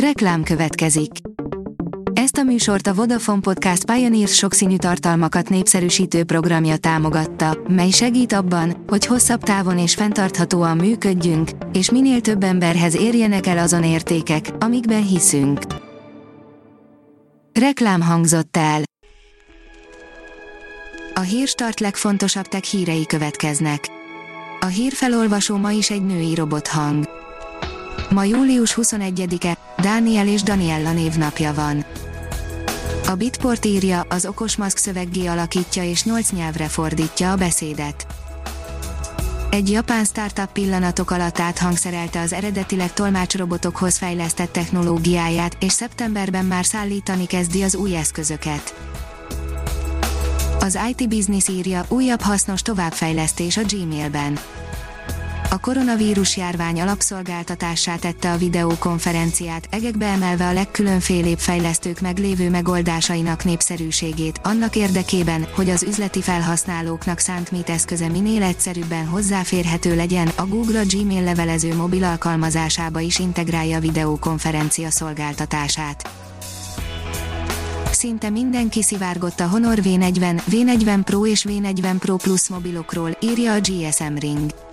Reklám következik. Ezt a műsort a Vodafone Podcast Pioneers sokszínű tartalmakat népszerűsítő programja támogatta, mely segít abban, hogy hosszabb távon és fenntarthatóan működjünk, és minél több emberhez érjenek el azon értékek, amikben hiszünk. Reklám hangzott el. A hírstart legfontosabb tech hírei következnek. A hírfelolvasó ma is egy női robothang. Ma július 21-e, Dániel és Daniella névnapja van. A Bitport írja, az okos maszk szöveggé alakítja és 8 nyelvre fordítja a beszédet. Egy japán startup pillanatok alatt áthangszerelte az eredetileg tolmácsrobotokhoz fejlesztett technológiáját, és szeptemberben már szállítani kezdi az új eszközöket. Az IT Business írja, újabb hasznos továbbfejlesztés a Gmailben a koronavírus járvány alapszolgáltatását tette a videokonferenciát, egekbe emelve a legkülönfélébb fejlesztők meglévő megoldásainak népszerűségét, annak érdekében, hogy az üzleti felhasználóknak szánt Meet eszköze minél egyszerűbben hozzáférhető legyen, a Google a Gmail levelező mobil alkalmazásába is integrálja a videokonferencia szolgáltatását. Szinte mindenki szivárgott a Honor V40, V40 Pro és V40 Pro Plus mobilokról, írja a GSM Ring.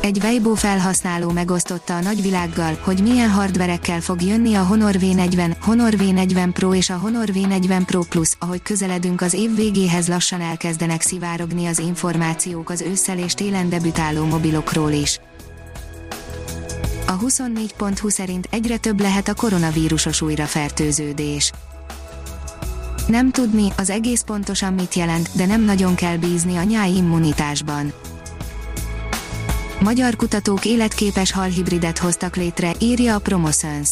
Egy Weibo felhasználó megosztotta a nagyvilággal, hogy milyen hardverekkel fog jönni a Honor V40, Honor V40 Pro és a Honor V40 Pro Plus, ahogy közeledünk az év végéhez lassan elkezdenek szivárogni az információk az ősszel és télen debütáló mobilokról is. A 24.20 szerint egyre több lehet a koronavírusos újrafertőződés. Nem tudni, az egész pontosan mit jelent, de nem nagyon kell bízni a nyári immunitásban Magyar kutatók életképes halhibridet hoztak létre, írja a Promoszöns.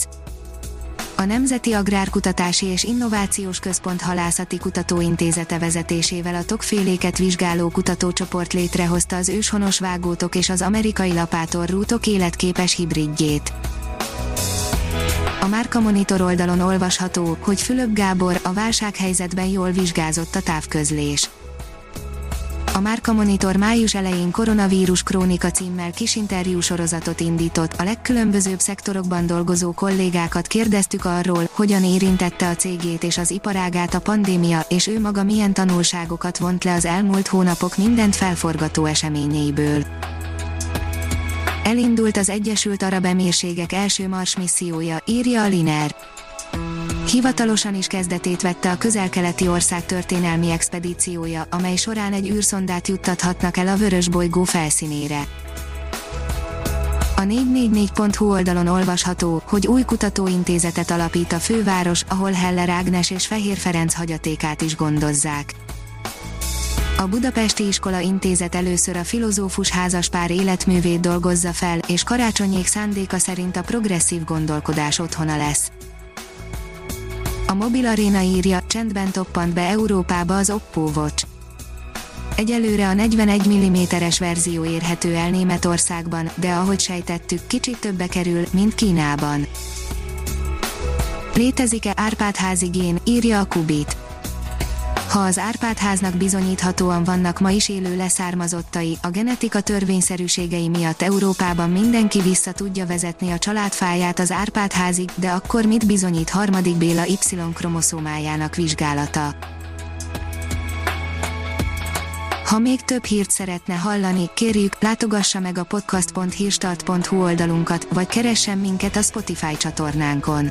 A Nemzeti Agrárkutatási és Innovációs Központ Halászati Kutatóintézete vezetésével a tokféléket vizsgáló kutatócsoport létrehozta az őshonos vágótok és az amerikai lapátorrútok életképes hibridjét. A Márka Monitor oldalon olvasható, hogy Fülöp Gábor a válsághelyzetben jól vizsgázott a távközlés a Márka Monitor május elején koronavírus krónika címmel kis interjú sorozatot indított, a legkülönbözőbb szektorokban dolgozó kollégákat kérdeztük arról, hogyan érintette a cégét és az iparágát a pandémia, és ő maga milyen tanulságokat vont le az elmúlt hónapok mindent felforgató eseményeiből. Elindult az Egyesült Arab Emírségek első Mars missziója, írja a Liner. Hivatalosan is kezdetét vette a közel-keleti ország történelmi expedíciója, amely során egy űrszondát juttathatnak el a vörös bolygó felszínére. A 444.hu oldalon olvasható, hogy új kutatóintézetet alapít a főváros, ahol Heller Ágnes és Fehér Ferenc hagyatékát is gondozzák. A Budapesti Iskola Intézet először a filozófus házaspár életművét dolgozza fel, és karácsonyék szándéka szerint a progresszív gondolkodás otthona lesz. A Mobil Arena írja, csendben toppant be Európába az Oppo Watch. Egyelőre a 41 mm-es verzió érhető el Németországban, de ahogy sejtettük, kicsit többe kerül, mint Kínában. Létezik-e Árpád házigén, írja a Kubit. Ha az Árpád háznak bizonyíthatóan vannak ma is élő leszármazottai, a genetika törvényszerűségei miatt Európában mindenki vissza tudja vezetni a családfáját az Árpád házig, de akkor mit bizonyít harmadik Béla Y-kromoszómájának vizsgálata? Ha még több hírt szeretne hallani, kérjük, látogassa meg a podcast.hírstart.hu oldalunkat, vagy keressen minket a Spotify csatornánkon